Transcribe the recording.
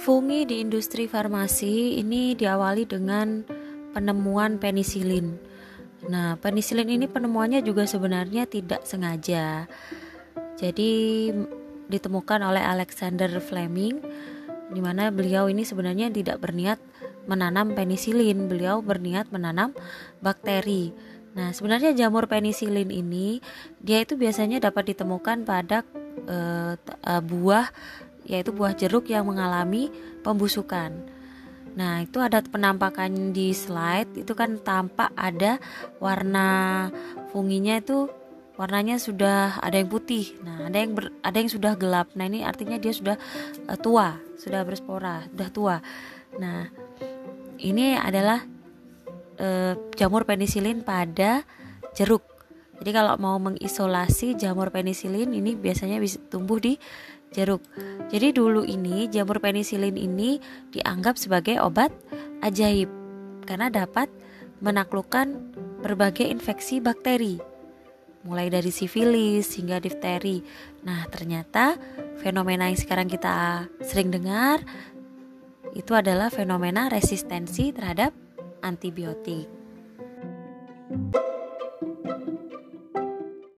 Fungi di industri farmasi ini diawali dengan penemuan penisilin. Nah, penisilin ini penemuannya juga sebenarnya tidak sengaja. Jadi ditemukan oleh Alexander Fleming di mana beliau ini sebenarnya tidak berniat menanam penisilin, beliau berniat menanam bakteri. Nah, sebenarnya jamur penisilin ini dia itu biasanya dapat ditemukan pada uh, uh, buah yaitu buah jeruk yang mengalami pembusukan. Nah, itu ada penampakan di slide itu kan tampak ada warna funginya itu warnanya sudah ada yang putih. Nah, ada yang ber, ada yang sudah gelap. Nah, ini artinya dia sudah uh, tua, sudah berspora, sudah tua. Nah, ini adalah uh, jamur penisilin pada jeruk. Jadi kalau mau mengisolasi jamur penisilin ini biasanya bisa tumbuh di jeruk. Jadi dulu ini jamur penisilin ini dianggap sebagai obat ajaib karena dapat menaklukkan berbagai infeksi bakteri mulai dari sifilis hingga difteri. Nah, ternyata fenomena yang sekarang kita sering dengar itu adalah fenomena resistensi terhadap antibiotik. thank you